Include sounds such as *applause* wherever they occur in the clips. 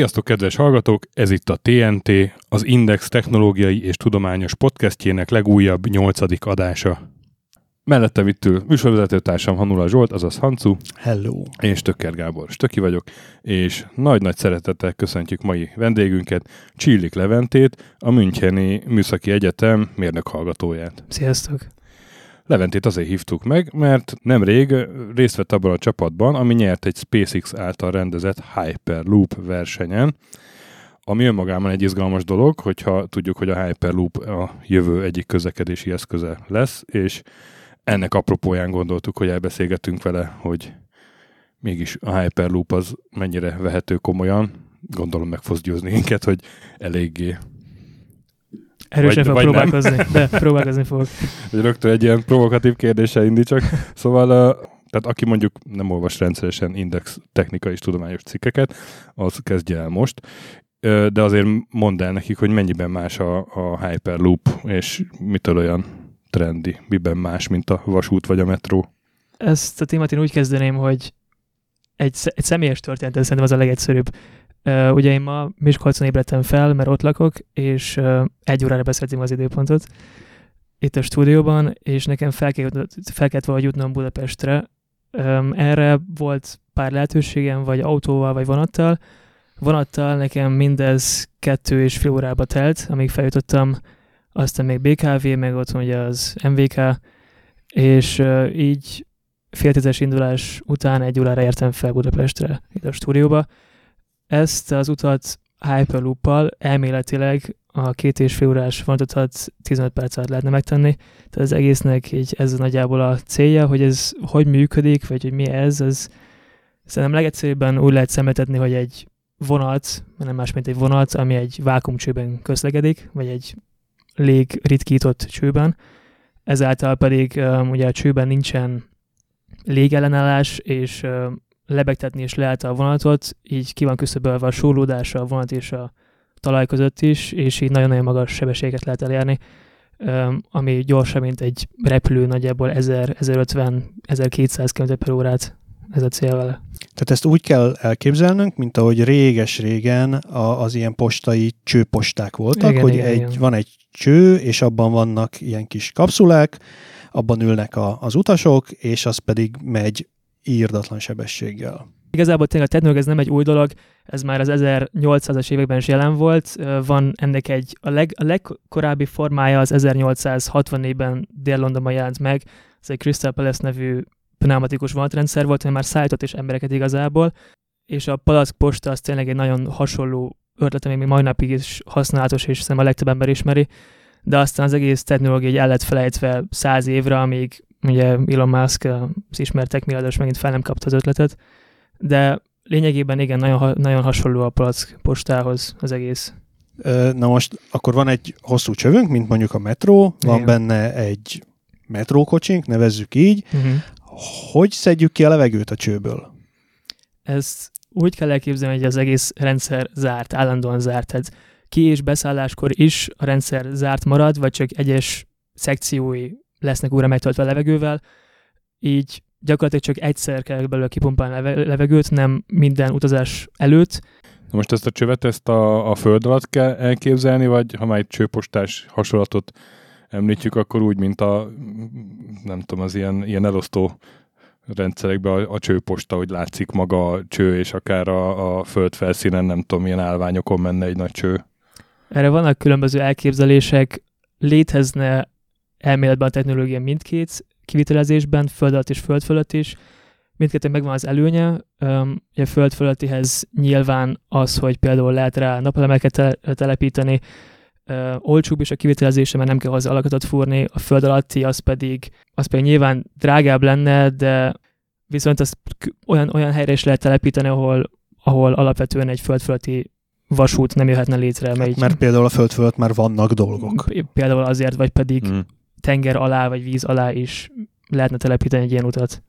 Sziasztok, kedves hallgatók! Ez itt a TNT, az Index technológiai és tudományos podcastjének legújabb nyolcadik adása. Mellette vittül műsorvezetőtársam Hanula Zsolt, azaz Hancu. Hello. És Tökker Gábor Stöki vagyok, és nagy-nagy szeretettel köszöntjük mai vendégünket, Csillik Leventét, a Müncheni Műszaki Egyetem mérnök hallgatóját. Sziasztok! Leventét azért hívtuk meg, mert nemrég részt vett abban a csapatban, ami nyert egy SpaceX által rendezett Hyperloop versenyen, ami önmagában egy izgalmas dolog, hogyha tudjuk, hogy a Hyperloop a jövő egyik közlekedési eszköze lesz, és ennek apropóján gondoltuk, hogy elbeszélgetünk vele, hogy mégis a Hyperloop az mennyire vehető komolyan. Gondolom meg fogsz győzni minket, hogy eléggé Erősen fog próbálkozni, nem. de próbálkozni fogok. *laughs* Rögtön egy ilyen provokatív kérdéssel indítsak. Szóval, tehát aki mondjuk nem olvas rendszeresen index technikai és tudományos cikkeket, az kezdje el most. De azért mondd el nekik, hogy mennyiben más a, a Hyperloop, és mitől olyan trendi, miben más, mint a vasút vagy a metró. Ezt a témát én úgy kezdeném, hogy egy, egy személyes történet, szerintem az a legegyszerűbb. Uh, ugye én ma Miskolcon ébredtem fel, mert ott lakok, és uh, egy órára beszéltünk az időpontot itt a stúdióban, és nekem fel, kell, fel kellett valahogy jutnom Budapestre. Um, erre volt pár lehetőségem, vagy autóval, vagy vonattal. Vonattal nekem mindez kettő és fél órába telt, amíg feljutottam, aztán még BKV, meg ott ugye az MVK, és uh, így fél tízes indulás után egy órára értem fel Budapestre, itt a stúdióba ezt az utat Hyperloop-pal elméletileg a két és fél órás vonatot 15 perc alatt lehetne megtenni. Tehát az egésznek így ez nagyjából a célja, hogy ez hogy működik, vagy hogy mi ez, az szerintem legegyszerűbben úgy lehet szemléltetni, hogy egy vonat, nem más, mint egy vonat, ami egy vákumcsőben közlekedik, vagy egy lég ritkított csőben. Ezáltal pedig um, ugye a csőben nincsen légellenállás, és um, lebegtetni is lehet a vonatot, így ki van küszöbölve a súrlódása a vonat és a talaj között is, és így nagyon-nagyon magas sebességet lehet elérni, ami gyorsabb, mint egy repülő, nagyjából 1000-1050-1200 km per órát ez a cél vele. Tehát ezt úgy kell elképzelnünk, mint ahogy réges-régen az ilyen postai csőposták voltak, igen, hogy igen, egy, igen. van egy cső, és abban vannak ilyen kis kapszulák, abban ülnek a, az utasok, és az pedig megy írdatlan sebességgel. Igazából tényleg a technológia ez nem egy új dolog, ez már az 1800-as években is jelen volt. Van ennek egy, a, leg, a legkorábbi formája az 1864-ben Dél-Londonban jelent meg, ez egy Crystal Palace nevű pneumatikus vonatrendszer volt, ami már szállított is embereket igazából, és a palack posta az tényleg egy nagyon hasonló ötlet, ami még mai napig is használatos, és szerintem a legtöbb ember ismeri, de aztán az egész technológia egy el lett felejtve száz évre, amíg ugye Elon Musk, az ismertek milliárdos megint fel nem kapta az ötletet, de lényegében igen, nagyon, nagyon hasonló a palack postához az egész. Na most akkor van egy hosszú csövünk, mint mondjuk a metró, van igen. benne egy metrókocsink, nevezzük így. Uh-huh. Hogy szedjük ki a levegőt a csőből? Ezt úgy kell elképzelni, hogy az egész rendszer zárt, állandóan zárt. Tehát ki- és beszálláskor is a rendszer zárt marad, vagy csak egyes szekciói lesznek újra megtöltve levegővel, így gyakorlatilag csak egyszer kell belőle kipumpálni a levegőt, nem minden utazás előtt. Na most ezt a csövet, ezt a, a föld alatt kell elképzelni, vagy ha már egy csőpostás hasonlatot említjük, akkor úgy, mint a, nem tudom, az ilyen, ilyen elosztó rendszerekben a, a csőposta, hogy látszik maga a cső, és akár a, a föld felszínen, nem tudom, milyen állványokon menne egy nagy cső. Erre vannak különböző elképzelések, létezne elméletben a technológia mindkét kivitelezésben, föld alatt és föld fölött is. Mindkettőn megvan az előnye. Um, a föld fölöttihez nyilván az, hogy például lehet rá napelemeket te- telepíteni, uh, olcsóbb is a kivitelezése, mert nem kell hozzá alakatot fúrni, a föld alatti az pedig, az pedig nyilván drágább lenne, de viszont azt olyan, olyan helyre is lehet telepíteni, ahol, ahol alapvetően egy föld fölötti vasút nem jöhetne létre. Mert, mert például a föld fölött már vannak dolgok. Például azért, vagy pedig mm tenger alá vagy víz alá is lehetne telepíteni egy ilyen utat,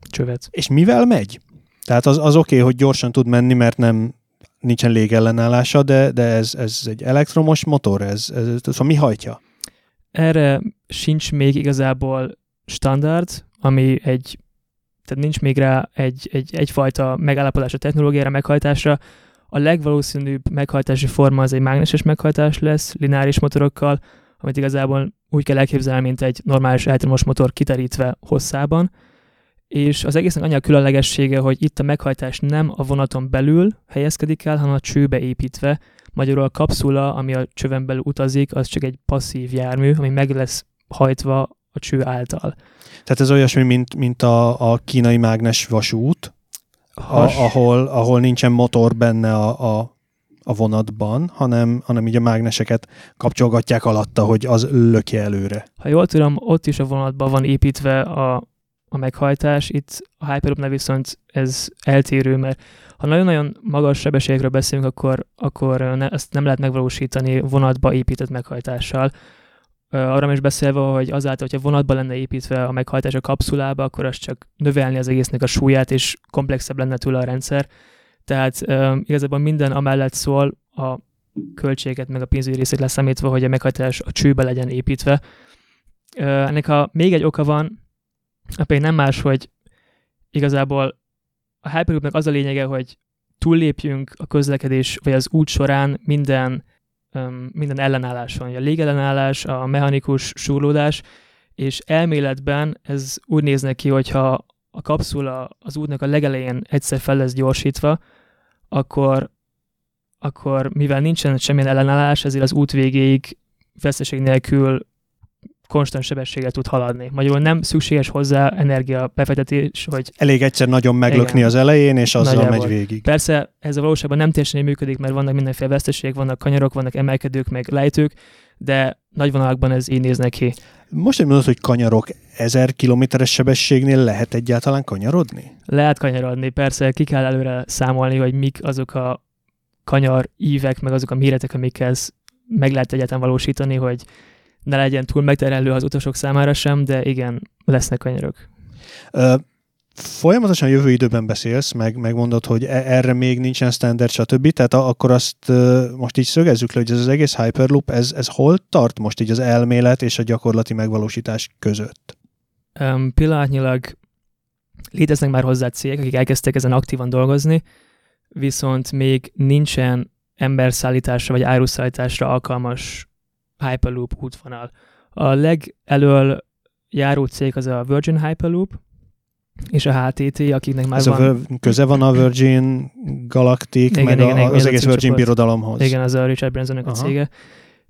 csövet. És mivel megy? Tehát az, az oké, okay, hogy gyorsan tud menni, mert nem nincsen légellenállása, de, de ez, ez egy elektromos motor, ez, ez, ez szóval mi hajtja? Erre sincs még igazából standard, ami egy, tehát nincs még rá egy, egy, egyfajta megállapodás a technológiára, meghajtásra. A legvalószínűbb meghajtási forma az egy mágneses meghajtás lesz, lineáris motorokkal, amit igazából úgy kell elképzelni, mint egy normális elektromos motor kiterítve hosszában, és az egésznek annyi a különlegessége, hogy itt a meghajtás nem a vonaton belül helyezkedik el, hanem a csőbe építve. Magyarul a kapszula, ami a csöven belül utazik, az csak egy passzív jármű, ami meg lesz hajtva a cső által. Tehát ez olyasmi, mint, mint a, a kínai mágnes vasút, a, ahol, ahol nincsen motor benne a, a, a vonatban, hanem, hanem így a mágneseket kapcsolgatják alatta, hogy az lökje előre. Ha jól tudom, ott is a vonatban van építve a, a meghajtás, itt a Hyperloopnál viszont ez eltérő, mert ha nagyon-nagyon magas sebességről beszélünk, akkor, akkor ne, ezt nem lehet megvalósítani vonatba épített meghajtással. Arra is beszélve, hogy azáltal, hogyha vonatba lenne építve a meghajtás a kapszulába, akkor az csak növelni az egésznek a súlyát, és komplexebb lenne tőle a rendszer. Tehát uh, igazából minden amellett szól a költséget, meg a pénzügyi részét leszámítva, hogy a meghajtás a csőbe legyen építve. Uh, ennek a még egy oka van, pedig nem más, hogy igazából a Hyperloopnak az a lényege, hogy túllépjünk a közlekedés, vagy az út során minden, um, minden ellenálláson. A légellenállás, a mechanikus súrlódás, és elméletben ez úgy néz ki, hogyha a kapszula az útnak a legelején egyszer fel lesz gyorsítva, akkor, akkor mivel nincsen semmilyen ellenállás, ezért az út végéig veszteség nélkül konstant sebességgel tud haladni. Magyarul nem szükséges hozzá energia befektetés, hogy... Elég egyszer nagyon meglökni igen, az elején, és azzal nagyjából. megy végig. Persze ez a valóságban nem teljesen működik, mert vannak mindenféle veszteségek, vannak kanyarok, vannak emelkedők, meg lejtők, de nagy vonalakban ez így néz ki. Most egy mondod, hogy kanyarok 1000 kilométeres sebességnél lehet egyáltalán kanyarodni? Lehet kanyarodni, persze ki kell előre számolni, hogy mik azok a kanyar ívek, meg azok a méretek, amikkel meg lehet egyáltalán valósítani, hogy ne legyen túl megterelő az utasok számára sem, de igen, lesznek kanyarok. Uh, folyamatosan jövő időben beszélsz, meg megmondod, hogy e- erre még nincsen standard, stb. Tehát akkor azt most így szögezzük le, hogy ez az egész Hyperloop, ez, ez hol tart most így az elmélet és a gyakorlati megvalósítás között? Um, pillanatnyilag léteznek már hozzá cégek, akik elkezdtek ezen aktívan dolgozni, viszont még nincsen emberszállításra vagy áruszállításra alkalmas Hyperloop útvonal. A legelől járó cég az a Virgin Hyperloop, és a HTT, akiknek már Ez van... A köze van a Virgin Galactic, igen, meg igen, a, igen, az egész Virgin csoport. birodalomhoz. Igen, az a Richard Bransonnak a cége.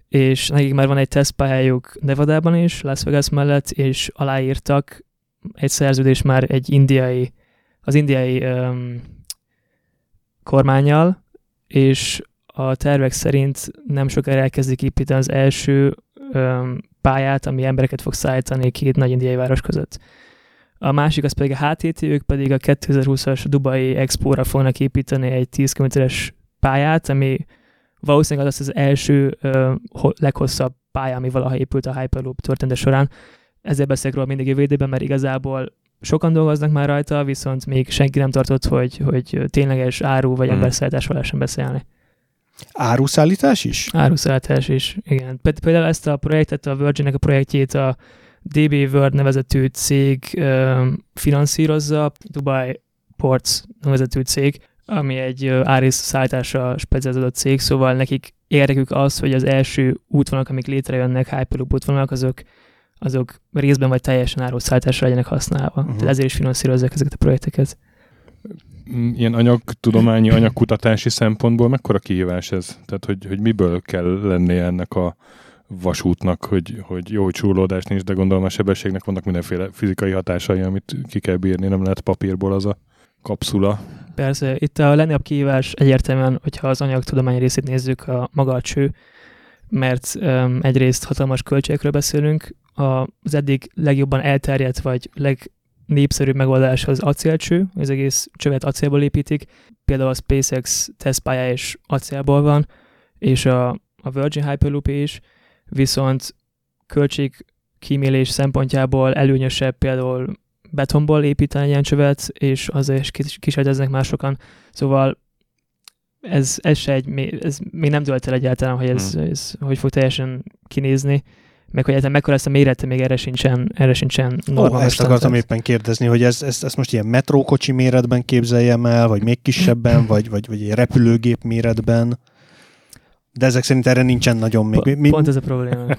És nekik már van egy tesztpályájuk Nevadában is, Las Vegas mellett, és aláírtak egy szerződés már egy indiai, az indiai um, kormányjal, és a tervek szerint nem sokára elkezdik építeni az első öm, pályát, ami embereket fog szállítani két nagy indiai város között. A másik az pedig a HTT, ők pedig a 2020-as Dubai Expo-ra fognak építeni egy 10 km-es pályát, ami valószínűleg az az első ö, leghosszabb pálya, ami valaha épült a Hyperloop története során. Ezzel beszélek róla mindig jövő időben, mert igazából sokan dolgoznak már rajta, viszont még senki nem tartott, hogy, hogy tényleges áru vagy hmm. emberszállításról lehessen beszélni. Áruszállítás is? Áruszállítás is, igen. Például ezt a projektet, a Virginnek a projektjét a DB World nevezetű cég finanszírozza, Dubai Ports nevezetű cég, ami egy áris szállításra specializálódott cég, szóval nekik érdekük az, hogy az első útvonalak, amik létrejönnek, Hyperloop útvonalak, azok, azok részben vagy teljesen áruszállításra legyenek használva. Uh-huh. Tehát ezért is finanszírozzák ezeket a projekteket ilyen anyagtudományi, anyagkutatási szempontból mekkora kihívás ez? Tehát, hogy, hogy miből kell lennie ennek a vasútnak, hogy, hogy jó, hogy csúlódás nincs, de gondolom a sebességnek vannak mindenféle fizikai hatásai, amit ki kell bírni, nem lehet papírból az a kapszula. Persze, itt a legnagyobb kihívás egyértelműen, hogyha az anyagtudományi részét nézzük, a maga a cső, mert um, egyrészt hatalmas költségekről beszélünk, az eddig legjobban elterjedt, vagy leg, népszerűbb megoldás az acélcső, az egész csövet acélból építik. Például a SpaceX tesztpálya is acélból van, és a, a Virgin Hyperloop is, viszont költség kímélés szempontjából előnyösebb például betonból építeni ilyen csövet, és azért is kísérleteznek másokan. Szóval ez, ez se egy, ez még nem dölt el egyáltalán, hogy ez, hmm. ez hogy fog teljesen kinézni, meg hogy egyáltalán mekkora lesz a mérete, még erre sincsen, erre sincsen normális. Ezt akartam éppen kérdezni, hogy ez, ezt, ezt most ilyen metrókocsi méretben képzeljem el, vagy még kisebben, *clears throat* vagy, vagy, vagy egy repülőgép méretben. De ezek szerint erre nincsen nagyon még. Mi, Pont ez a probléma. *laughs*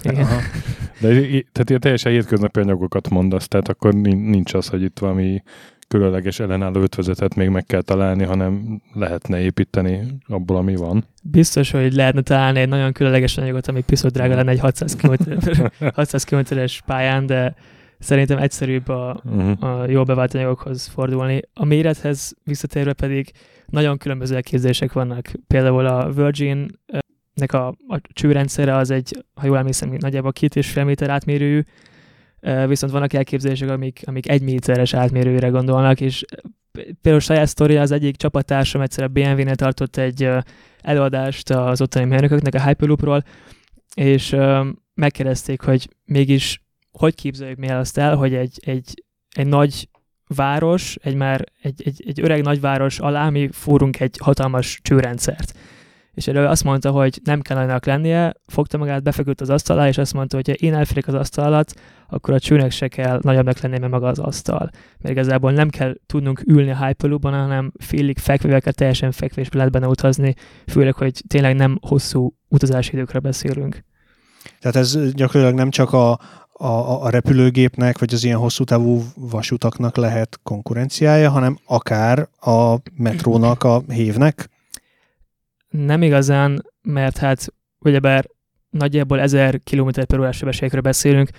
De tehát ilyen teljesen hétköznapi anyagokat mondasz, tehát akkor nincs az, hogy itt valami különleges ellenálló ötvezetet még meg kell találni, hanem lehetne építeni abból, ami van. Biztos, hogy lehetne találni egy nagyon különleges anyagot, ami piszok drága lenne egy 600 km, 600 km-es pályán, de szerintem egyszerűbb a, uh-huh. a jól bevált anyagokhoz fordulni. A mérethez visszatérve pedig nagyon különböző elképzelések vannak. Például a Virgin nek a, a csőrendszere az egy, ha jól emlékszem, nagyjából két és fél méter átmérőjű, viszont vannak elképzelések, amik, amik egy méteres átmérőre gondolnak, és például saját sztoria az egyik csapattársam egyszer a BMW-nél tartott egy előadást az ottani mérnököknek a Hyperloopról, és megkérdezték, hogy mégis hogy képzeljük mi azt el, hogy egy, egy, egy nagy város, egy már egy, egy, egy öreg nagyváros alá mi fúrunk egy hatalmas csőrendszert és erről azt mondta, hogy nem kell annak lennie, fogta magát, befeküdt az asztal alá, és azt mondta, hogy ha én elférek az asztal alatt, akkor a csőnek se kell nagyobbnak lennie, mert maga az asztal. Mert igazából nem kell tudnunk ülni a Hyperloopban, hanem félig fekvével kell teljesen fekvésbe lehet benne utazni, főleg, hogy tényleg nem hosszú utazási időkről beszélünk. Tehát ez gyakorlatilag nem csak a, a, a repülőgépnek, vagy az ilyen hosszú távú vasutaknak lehet konkurenciája, hanem akár a metrónak, a hévnek? Nem igazán, mert hát ugyebár nagyjából 1000 km per órás sebességekről beszélünk,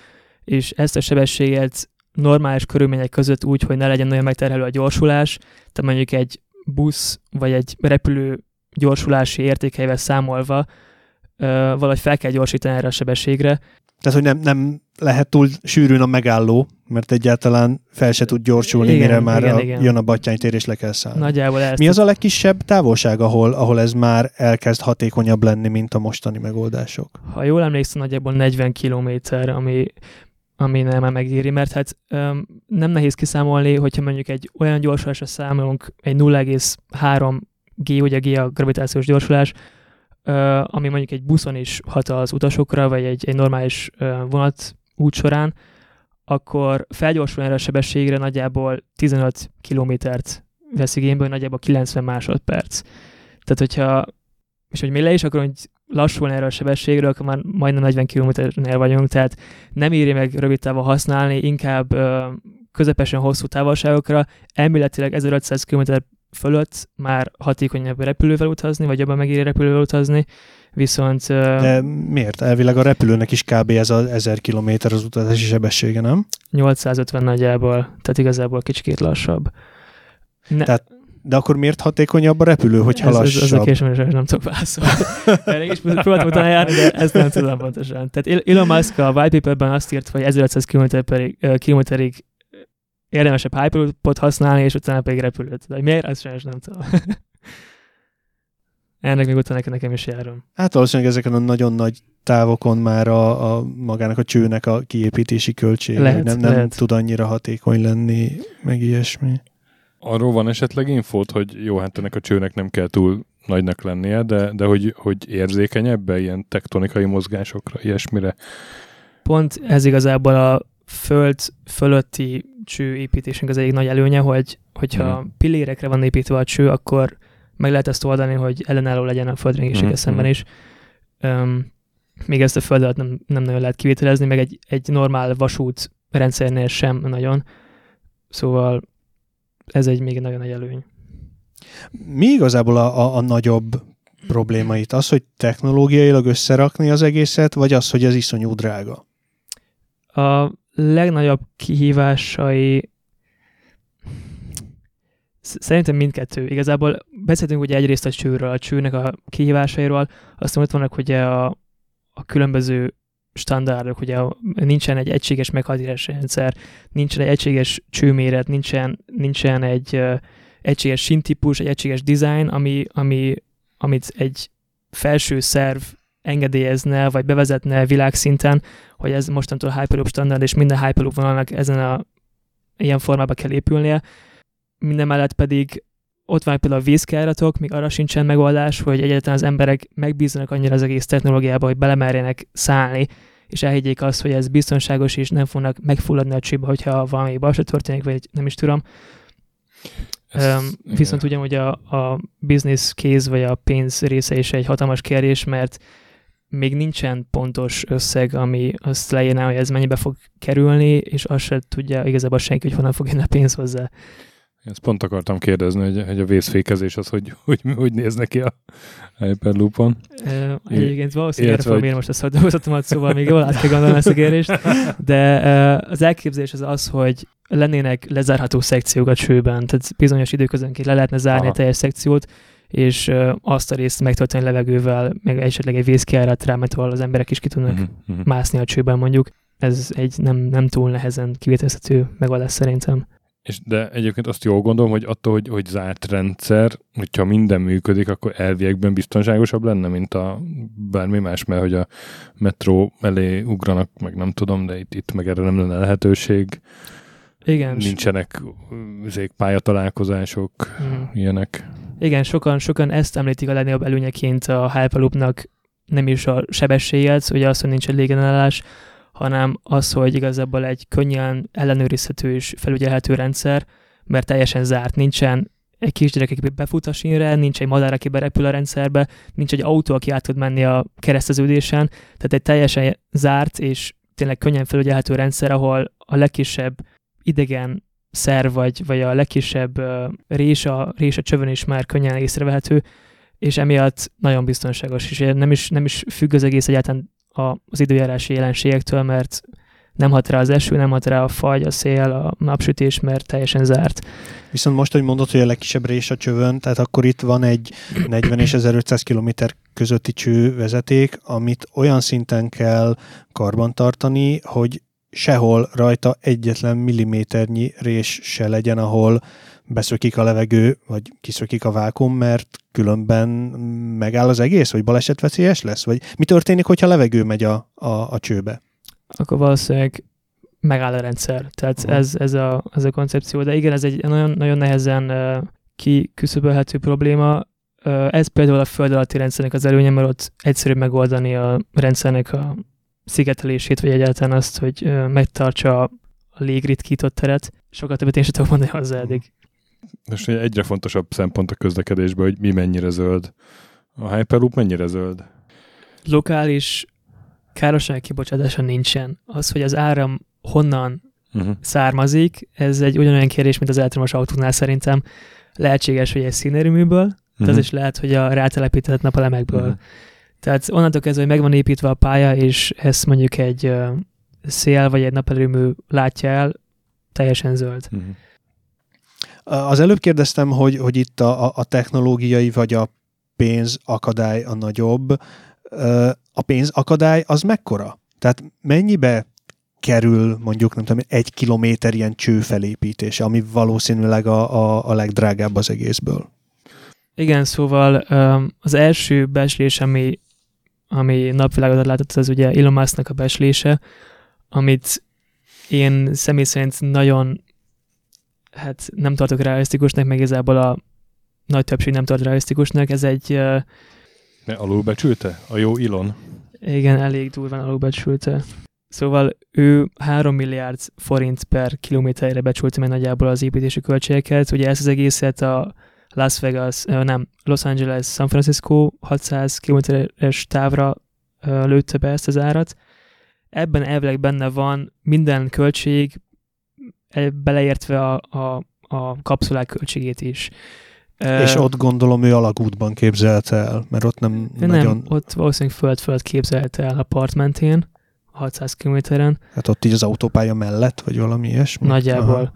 és ezt a sebességet normális körülmények között úgy, hogy ne legyen nagyon megterhelő a gyorsulás, tehát mondjuk egy busz vagy egy repülő gyorsulási értékeivel számolva valahogy fel kell gyorsítani erre a sebességre, tehát, hogy nem, nem lehet túl sűrűn a megálló, mert egyáltalán fel se tud gyorsulni, igen, mire már igen, a, igen. jön a battyánytér, és le kell szállni. Nagyjából Mi az a legkisebb távolság, ahol, ahol ez már elkezd hatékonyabb lenni, mint a mostani megoldások? Ha jól emlékszem, nagyjából 40 kilométer, ami, ami nem megéri, mert hát um, nem nehéz kiszámolni, hogyha mondjuk egy olyan gyorsulásra számolunk, egy 0,3 G, ugye G a gravitációs gyorsulás, ami mondjuk egy buszon is hat az utasokra, vagy egy, egy normális vonat út során, akkor felgyorsulni erre a sebességre nagyjából 15 kilométert vesz igénybe, nagyjából 90 másodperc. Tehát, hogyha, és hogy mi le is akkor, hogy lassulni erre a sebességre, akkor már majdnem 40 kilométernél vagyunk, tehát nem éri meg rövid távon használni, inkább ö, közepesen hosszú távolságokra, elméletileg 1500 km fölött már hatékonyabb repülővel utazni, vagy jobban megéri repülővel utazni, viszont... De miért? Elvileg a repülőnek is kb. ez az 1000 km az utazási sebessége, nem? 850 nagyjából, tehát igazából kicsikét lassabb. Ne, tehát, de akkor miért hatékonyabb a repülő, hogy ez, lassabb? Ez, ez a kérdés, nem tudok válaszolni. *laughs* Erre is próbáltam utána járni, de ezt nem tudom pontosan. Tehát Elon Musk a white paperben azt írt, hogy 1500 km-ig érdemesebb Hyperloopot használni, és utána pedig repülőt. De miért? Azt sem nem tudom. Ennek még utána nekem is járom. Hát valószínűleg ezeken a nagyon nagy távokon már a, a magának a csőnek a kiépítési költsége lehet, nem, nem lehet. tud annyira hatékony lenni, meg ilyesmi. Arról van esetleg infót, hogy jó, hát ennek a csőnek nem kell túl nagynak lennie, de, de hogy, hogy érzékeny ebbe ilyen tektonikai mozgásokra, ilyesmire? Pont ez igazából a föld fölötti cső építésünk az egyik nagy előnye, hogy hogyha mm. pillérekre van építve a cső, akkor meg lehet ezt oldani, hogy ellenálló legyen a földrengéséggel mm. szemben is. Um, még ezt a föld alatt nem, nem nagyon lehet kivételezni, meg egy, egy normál vasút rendszernél sem nagyon. Szóval ez egy még nagyon nagy előny. Mi igazából a, a, a nagyobb probléma itt? Az, hogy technológiailag összerakni az egészet, vagy az, hogy ez iszonyú drága? A legnagyobb kihívásai Szerintem mindkettő. Igazából beszéltünk ugye egyrészt a csőről, a csőnek a kihívásairól, aztán ott vannak ugye a, a különböző standardok, ugye nincsen egy egységes meghatározási rendszer, nincsen egy egységes csőméret, nincsen, nincsen egy uh, egységes sintípus, egy egységes design, ami, ami, amit egy felső szerv engedélyezne, vagy bevezetne világszinten, hogy ez mostantól Hyperloop standard, és minden Hyperloop vonalnak ezen a ilyen formában kell épülnie. Minden mellett pedig ott van például a vízkerátok, még arra sincsen megoldás, hogy egyáltalán az emberek megbízzanak annyira az egész technológiába, hogy belemerjenek szállni, és elhiggyék azt, hogy ez biztonságos, és nem fognak megfulladni a csőbe, hogyha valami baleset történik, vagy nem is tudom. Ez, um, viszont ugye, hogy a, a business case, vagy a pénz része is egy hatalmas kérdés, mert még nincsen pontos összeg, ami azt leírná, hogy ez mennyibe fog kerülni, és azt se tudja igazából senki, hogy honnan fog jönni a pénz hozzá. Ezt pont akartam kérdezni, hogy, hogy a vészfékezés az hogy, hogy, hogy néz neki a Hyperloopon. E, egyébként valószínűleg erre fogom most a dolgozatomat, szóval még jól át kell gondolni ezt a kérdést, de az elképzelés az az, hogy lennének lezárható szekciók a csőben, tehát bizonyos időközönként le lehetne zárni Aha. a teljes szekciót, és azt a részt megtölteni levegővel, meg esetleg egy vészkiárat rá, mert ahol az emberek is ki tudnak uh-huh, uh-huh. mászni a csőben mondjuk. Ez egy nem, nem túl nehezen kivételezhető megoldás szerintem. És de egyébként azt jól gondolom, hogy attól, hogy, hogy zárt rendszer, hogyha minden működik, akkor elviekben biztonságosabb lenne, mint a bármi más, mert hogy a metró elé ugranak, meg nem tudom, de itt, itt meg erre nem lenne lehetőség. Igen. Nincsenek pályatalálkozások, mm. ilyenek. Igen, sokan, sokan ezt említik a legnagyobb előnyeként a Hyperloopnak, nem is a sebességet, ugye az, hogy nincs egy légenállás, hanem az, hogy igazából egy könnyen ellenőrizhető és felügyelhető rendszer, mert teljesen zárt, nincsen. Egy kisgyerek, aki befut a sínre, nincs egy madár, aki berepül a rendszerbe, nincs egy autó, aki át tud menni a kereszteződésen, tehát egy teljesen zárt és tényleg könnyen felügyelhető rendszer, ahol a legkisebb idegen szer, vagy, vagy a legkisebb rés, a, rés a csövön is már könnyen észrevehető, és emiatt nagyon biztonságos, és nem is, nem is függ az egész egyáltalán az időjárási jelenségektől, mert nem hat rá az eső, nem hat rá a fagy, a szél, a napsütés, mert teljesen zárt. Viszont most, hogy mondod, hogy a legkisebb rés a csövön, tehát akkor itt van egy 40 és 1500 km közötti csővezeték, amit olyan szinten kell karbantartani, hogy sehol rajta egyetlen milliméternyi rés se legyen, ahol beszökik a levegő, vagy kiszökik a vákum, mert különben megáll az egész, vagy balesetveszélyes lesz? Vagy mi történik, hogyha levegő megy a, a, a csőbe? Akkor valószínűleg megáll a rendszer. Tehát uh-huh. ez, ez, a, ez a koncepció. De igen, ez egy nagyon, nagyon nehezen uh, kiküszöbölhető probléma. Uh, ez például a föld alatti rendszernek az előnye, mert ott egyszerűbb megoldani a rendszernek a szigetelését, vagy egyáltalán azt, hogy uh, megtartsa a légritkított teret. Sokat többet én sem tudok mondani hozzá eddig. Most egyre fontosabb szempont a közlekedésben, hogy mi mennyire zöld. A Hyperloop mennyire zöld? Lokális károsság kibocsátása nincsen. Az, hogy az áram honnan uh-huh. származik, ez egy ugyanolyan kérdés, mint az elektromos autóknál szerintem. Lehetséges, hogy egy színerőműből, uh-huh. de az mhm. is lehet, hogy a rátelepített napelemekből. Uh-huh. Tehát onnantól kezdve, hogy meg van építve a pálya, és ezt mondjuk egy uh, szél vagy egy napelemű látja el, teljesen zöld. Uh-huh. Az előbb kérdeztem, hogy, hogy itt a, a technológiai vagy a pénz akadály a nagyobb. A pénz akadály az mekkora? Tehát mennyibe kerül mondjuk, nem tudom, egy kilométer ilyen cső felépítése, ami valószínűleg a, a, a legdrágább az egészből? Igen, szóval az első becslés, ami, ami napvilágot látott, az ugye Elon Musk-nak a becslése, amit én személy szerint nagyon hát nem tartok realisztikusnak, meg igazából a nagy többség nem tart realisztikusnak. Ez egy... Uh, ne alulbecsülte? A jó Ilon? Igen, elég durván alulbecsülte. Szóval ő 3 milliárd forint per kilométerre becsülte meg nagyjából az építési költségeket. Ugye ezt az egészet a Las Vegas, nem, Los Angeles, San Francisco 600 kilométeres távra lőtte be ezt az árat. Ebben elvileg benne van minden költség, beleértve a, a, a kapszulák költségét is. És uh, ott gondolom ő alagútban képzelte el, mert ott nem, nem nagyon... ott valószínűleg föld-föld képzelte el a part mentén, 600 kilométeren. Hát ott így az autópálya mellett, vagy valami ilyesmi? Nagyjából.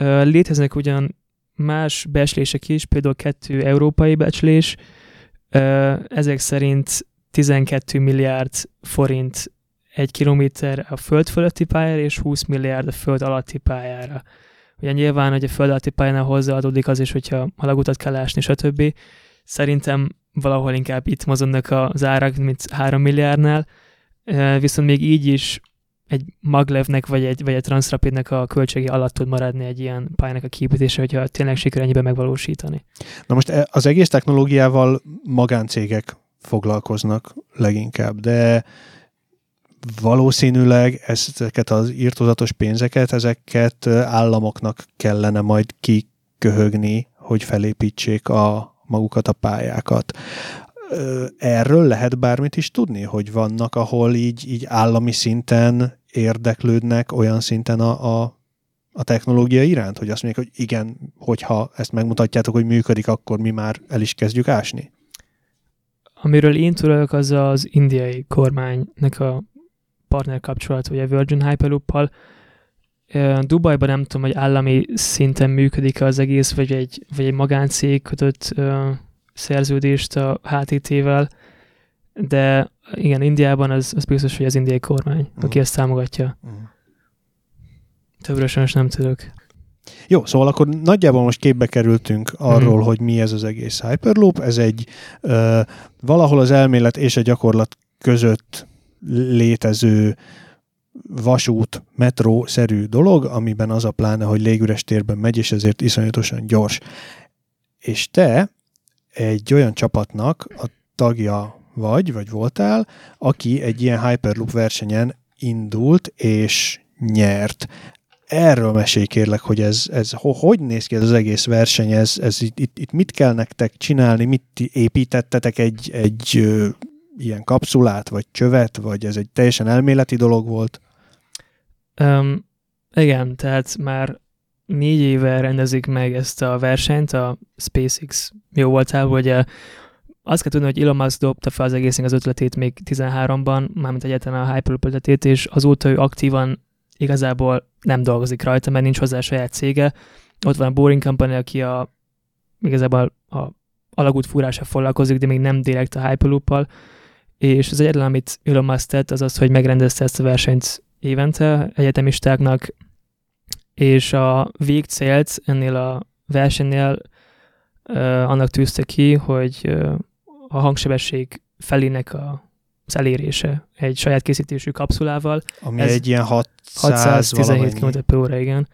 Uh, léteznek ugyan más becslések is, például kettő európai becslés, uh, ezek szerint 12 milliárd forint egy kilométer a föld fölötti pályára, és 20 milliárd a föld alatti pályára. Ugye nyilván, hogy a föld alatti pályánál hozzáadódik az is, hogyha alagutat kell ásni, stb. Szerintem valahol inkább itt mozognak az árak, mint 3 milliárdnál, viszont még így is egy maglevnek vagy egy, vagy egy transrapidnek a költsége alatt tud maradni egy ilyen pályának a kiépítése, hogyha tényleg sikerül ennyiben megvalósítani. Na most e, az egész technológiával magáncégek foglalkoznak leginkább, de valószínűleg ezeket az írtozatos pénzeket, ezeket államoknak kellene majd kiköhögni, hogy felépítsék a magukat a pályákat. Erről lehet bármit is tudni, hogy vannak, ahol így, így állami szinten érdeklődnek olyan szinten a, a, a technológia iránt, hogy azt mondják, hogy igen, hogyha ezt megmutatjátok, hogy működik, akkor mi már el is kezdjük ásni? Amiről én tudok, az az indiai kormánynak a partner kapcsolat, vagy a Virgin Hyperloop-pal. Dubajban nem tudom, hogy állami szinten működik az egész, vagy egy, vagy egy magáncég kötött uh, szerződést a HTT-vel, de igen, Indiában az, az biztos, hogy az indiai kormány, uh-huh. aki ezt támogatja. Uh-huh. Többre sajnos nem tudok. Jó, szóval akkor nagyjából most képbe kerültünk arról, uh-huh. hogy mi ez az egész Hyperloop. Ez egy uh, valahol az elmélet és a gyakorlat között létező vasút, metró-szerű dolog, amiben az a pláne, hogy légüres térben megy, és ezért iszonyatosan gyors. És te egy olyan csapatnak a tagja vagy, vagy voltál, aki egy ilyen Hyperloop versenyen indult és nyert. Erről mesélj kérlek, hogy ez, ez hogy néz ki ez az egész verseny, ez, ez itt, itt, mit kell nektek csinálni, mit építettetek egy, egy ilyen kapszulát, vagy csövet, vagy ez egy teljesen elméleti dolog volt? Um, igen, tehát már négy éve rendezik meg ezt a versenyt a SpaceX jó voltál, hogy azt kell tudni, hogy Elon Musk dobta fel az egésznek az ötletét még 13-ban, mármint egyetlen a Hyperloop ötletét, és azóta ő aktívan igazából nem dolgozik rajta, mert nincs hozzá saját cége. Ott van a Boring Company, aki a, igazából a alagút fúrása foglalkozik, de még nem direkt a Hyperloop-pal, és az egyetlen, amit Elon Musk tett, az az, hogy megrendezte ezt a versenyt évente egyetemistáknak, és a végcélt ennél a versenynél uh, annak tűzte ki, hogy uh, a hangsebesség felének a az elérése egy saját készítésű kapszulával. Ami Ez egy ilyen 600 617 km per óra, igen.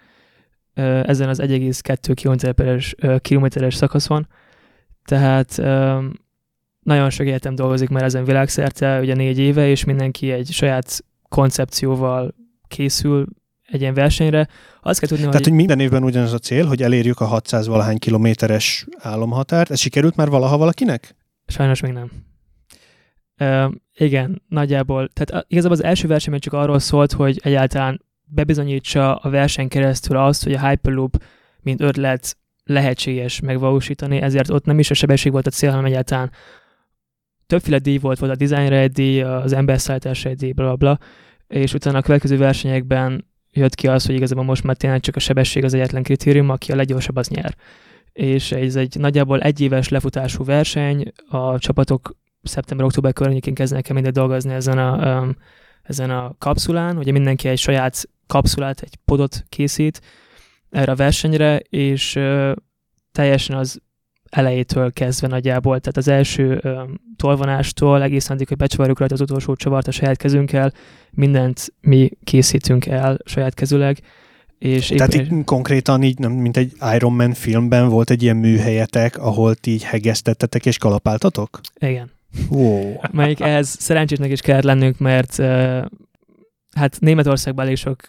Ezen az 1,2 kilométeres, kilométeres szakaszon. Tehát nagyon sok egyetem dolgozik már ezen világszerte, ugye négy éve, és mindenki egy saját koncepcióval készül egy ilyen versenyre. Azt kell tudni, Tehát, hogy... hogy minden évben ugyanaz a cél, hogy elérjük a 600 valahány kilométeres álomhatárt. Ez sikerült már valaha valakinek? Sajnos még nem. Uh, igen, nagyjából. Tehát igazából az első verseny csak arról szólt, hogy egyáltalán bebizonyítsa a verseny keresztül azt, hogy a Hyperloop, mint ötlet lehetséges megvalósítani, ezért ott nem is a sebesség volt a cél, hanem egyáltalán többféle díj volt, volt a designra egy díj, az emberszállításra egy díj, bla, bla, és utána a következő versenyekben jött ki az, hogy igazából most már tényleg csak a sebesség az egyetlen kritérium, aki a leggyorsabb, az nyer. És ez egy nagyjából egyéves lefutású verseny, a csapatok szeptember-október környékén kezdenek el mindegy dolgozni ezen a, um, ezen a kapszulán, ugye mindenki egy saját kapszulát, egy podot készít erre a versenyre, és teljesen az elejétől kezdve nagyjából, tehát az első um, tolvonástól egészen addig, hogy becsavarjuk rajta az utolsó csavart a saját kezünkkel, mindent mi készítünk el saját kezüleg. És Tehát éppen... így konkrétan így, nem, mint egy Iron Man filmben volt egy ilyen műhelyetek, ahol ti így hegesztettetek és kalapáltatok? Igen. Wow. Melyik ehhez szerencsésnek is kellett lennünk, mert uh, hát Németországban elég sok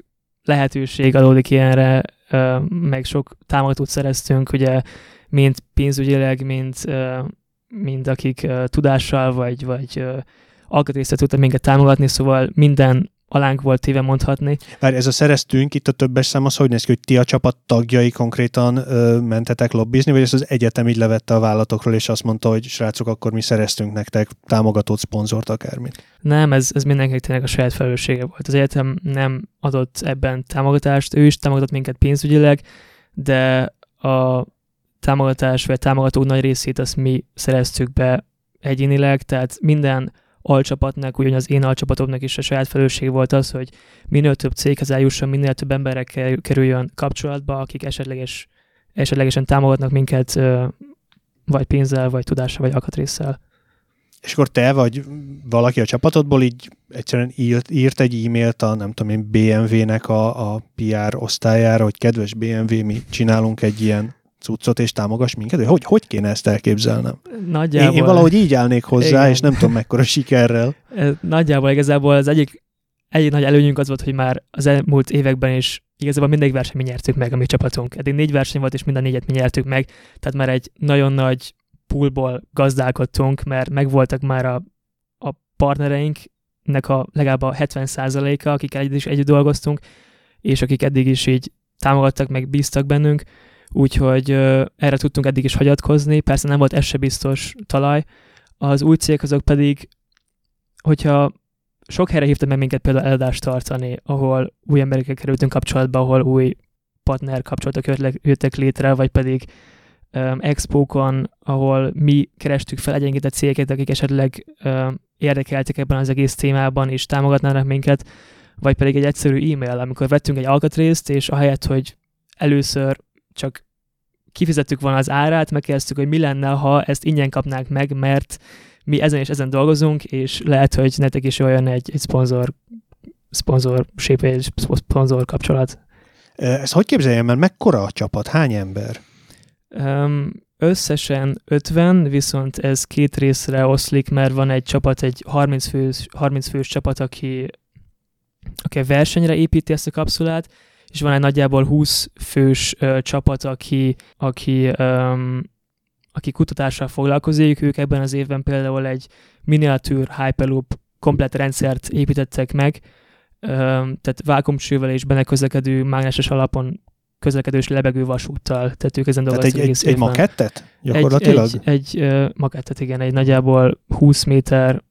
lehetőség adódik ilyenre, uh, meg sok támogatót szereztünk, ugye mind pénzügyileg, mind, mind akik tudással vagy, vagy alkatrészet tudtak minket támogatni, szóval minden alánk volt téve mondhatni. Várj, ez a szereztünk, itt a többes szám, az hogy néz ki, hogy ti a csapat tagjai konkrétan ö, mentetek lobbizni, vagy ez az egyetem így levette a vállatokról, és azt mondta, hogy srácok, akkor mi szereztünk nektek támogatót, szponzort, akármit? Nem, ez, ez mindenkinek tényleg a saját felelőssége volt. Az egyetem nem adott ebben támogatást, ő is támogatott minket pénzügyileg, de a támogatás vagy támogatók nagy részét azt mi szereztük be egyénileg, tehát minden alcsapatnak, ugyan az én alcsapatomnak is a saját felelősség volt az, hogy minél több céghez eljusson, minél több emberek kerüljön kapcsolatba, akik esetleges, esetlegesen támogatnak minket vagy pénzzel, vagy tudással, vagy alkatrészsel. És akkor te vagy valaki a csapatodból így egyszerűen írt, írt egy e-mailt a, nem tudom én, BMW-nek a, a PR osztályára, hogy kedves BMW, mi csinálunk egy ilyen cuccot, és támogass minket? Hogy, hogy kéne ezt elképzelnem? Nagyjából. Én, én valahogy így állnék hozzá, Igen. és nem tudom mekkora sikerrel. Nagyjából igazából az egyik egy nagy előnyünk az volt, hogy már az elmúlt években is igazából mindegy verseny mi nyertük meg a mi csapatunk. Eddig négy verseny volt, és mind a négyet mi nyertük meg, tehát már egy nagyon nagy poolból gazdálkodtunk, mert megvoltak már a, a partnereinknek a legalább a 70%-a, akik együtt is együtt dolgoztunk, és akik eddig is így támogattak, meg bíztak bennünk, úgyhogy erre tudtunk eddig is hagyatkozni. Persze nem volt ez se biztos talaj. Az új cégek azok pedig, hogyha sok helyre hívtak meg minket például eladást tartani, ahol új emberekkel kerültünk kapcsolatba, ahol új partner kapcsolatok jöttek létre, vagy pedig um, expókon, ahol mi kerestük fel egyengített cégeket, akik esetleg um, érdekeltek ebben az egész témában, és támogatnának minket, vagy pedig egy egyszerű e-mail, amikor vettünk egy alkatrészt, és ahelyett, hogy először csak kifizettük volna az árát, megkérdeztük, hogy mi lenne, ha ezt ingyen kapnánk meg, mert mi ezen és ezen dolgozunk, és lehet, hogy nektek is olyan egy, egy szponzor, szponzor egy szponzor kapcsolat. Ezt hogy képzeljem, mert mekkora a csapat? Hány ember? Um, összesen 50, viszont ez két részre oszlik, mert van egy csapat, egy 30 fős, 30 fős csapat, aki, aki a versenyre építi ezt a kapszulát, és van egy nagyjából 20 fős uh, csapat, aki, aki um, aki kutatással foglalkozik, ők ebben az évben például egy miniatűr Hyperloop komplet rendszert építettek meg, tehát vákumcsővel és benne közlekedő mágneses alapon közlekedős lebegő vasúttal, tehát ők ezen dolgoztak egy, egy, egy makettet? Gyakorlatilag? Egy, egy, egy makettet, igen, egy nagyjából 20 méter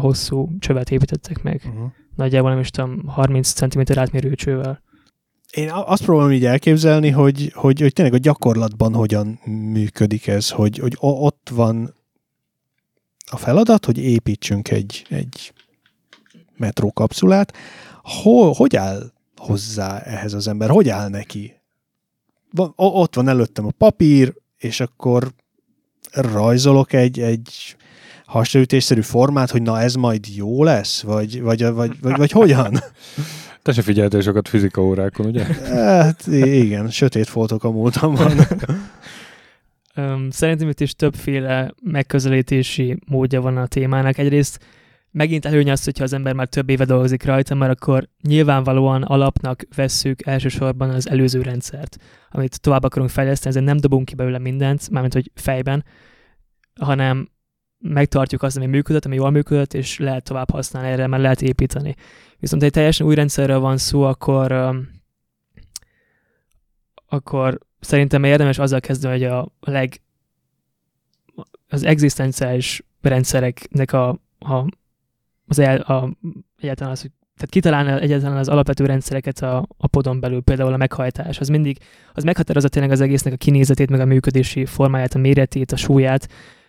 hosszú csövet építettek meg. Uh-huh. Nagyjából nem is tudom, 30 cm átmérő csővel én azt próbálom így elképzelni, hogy, hogy, hogy tényleg a gyakorlatban hogyan működik ez, hogy, hogy ott van a feladat, hogy építsünk egy, egy metrókapszulát. Hol, hogy áll hozzá ehhez az ember? Hogy áll neki? Ott van előttem a papír, és akkor rajzolok egy, egy hasraütésszerű formát, hogy na ez majd jó lesz? Vagy, vagy, vagy, vagy, vagy hogyan? *laughs* Te se figyeltél sokat fizika órákon, ugye? Hát igen, sötét foltok a múltamban. *laughs* Szerintem itt is többféle megközelítési módja van a témának. Egyrészt megint előny az, hogyha az ember már több éve dolgozik rajta, mert akkor nyilvánvalóan alapnak vesszük elsősorban az előző rendszert, amit tovább akarunk fejleszteni, ezért nem dobunk ki belőle mindent, mármint hogy fejben, hanem megtartjuk azt, ami működött, ami jól működött, és lehet tovább használni erre, mert lehet építeni. Viszont egy teljesen új rendszerről van szó, akkor, akkor szerintem érdemes azzal kezdeni, hogy a leg az egzisztenciális rendszereknek a, a, az el, a, egyáltalán az, hogy tehát kitalálni egyáltalán az alapvető rendszereket a, a podon belül, például a meghajtás, az mindig, az meghatározza tényleg az egésznek a kinézetét, meg a működési formáját, a méretét, a súlyát,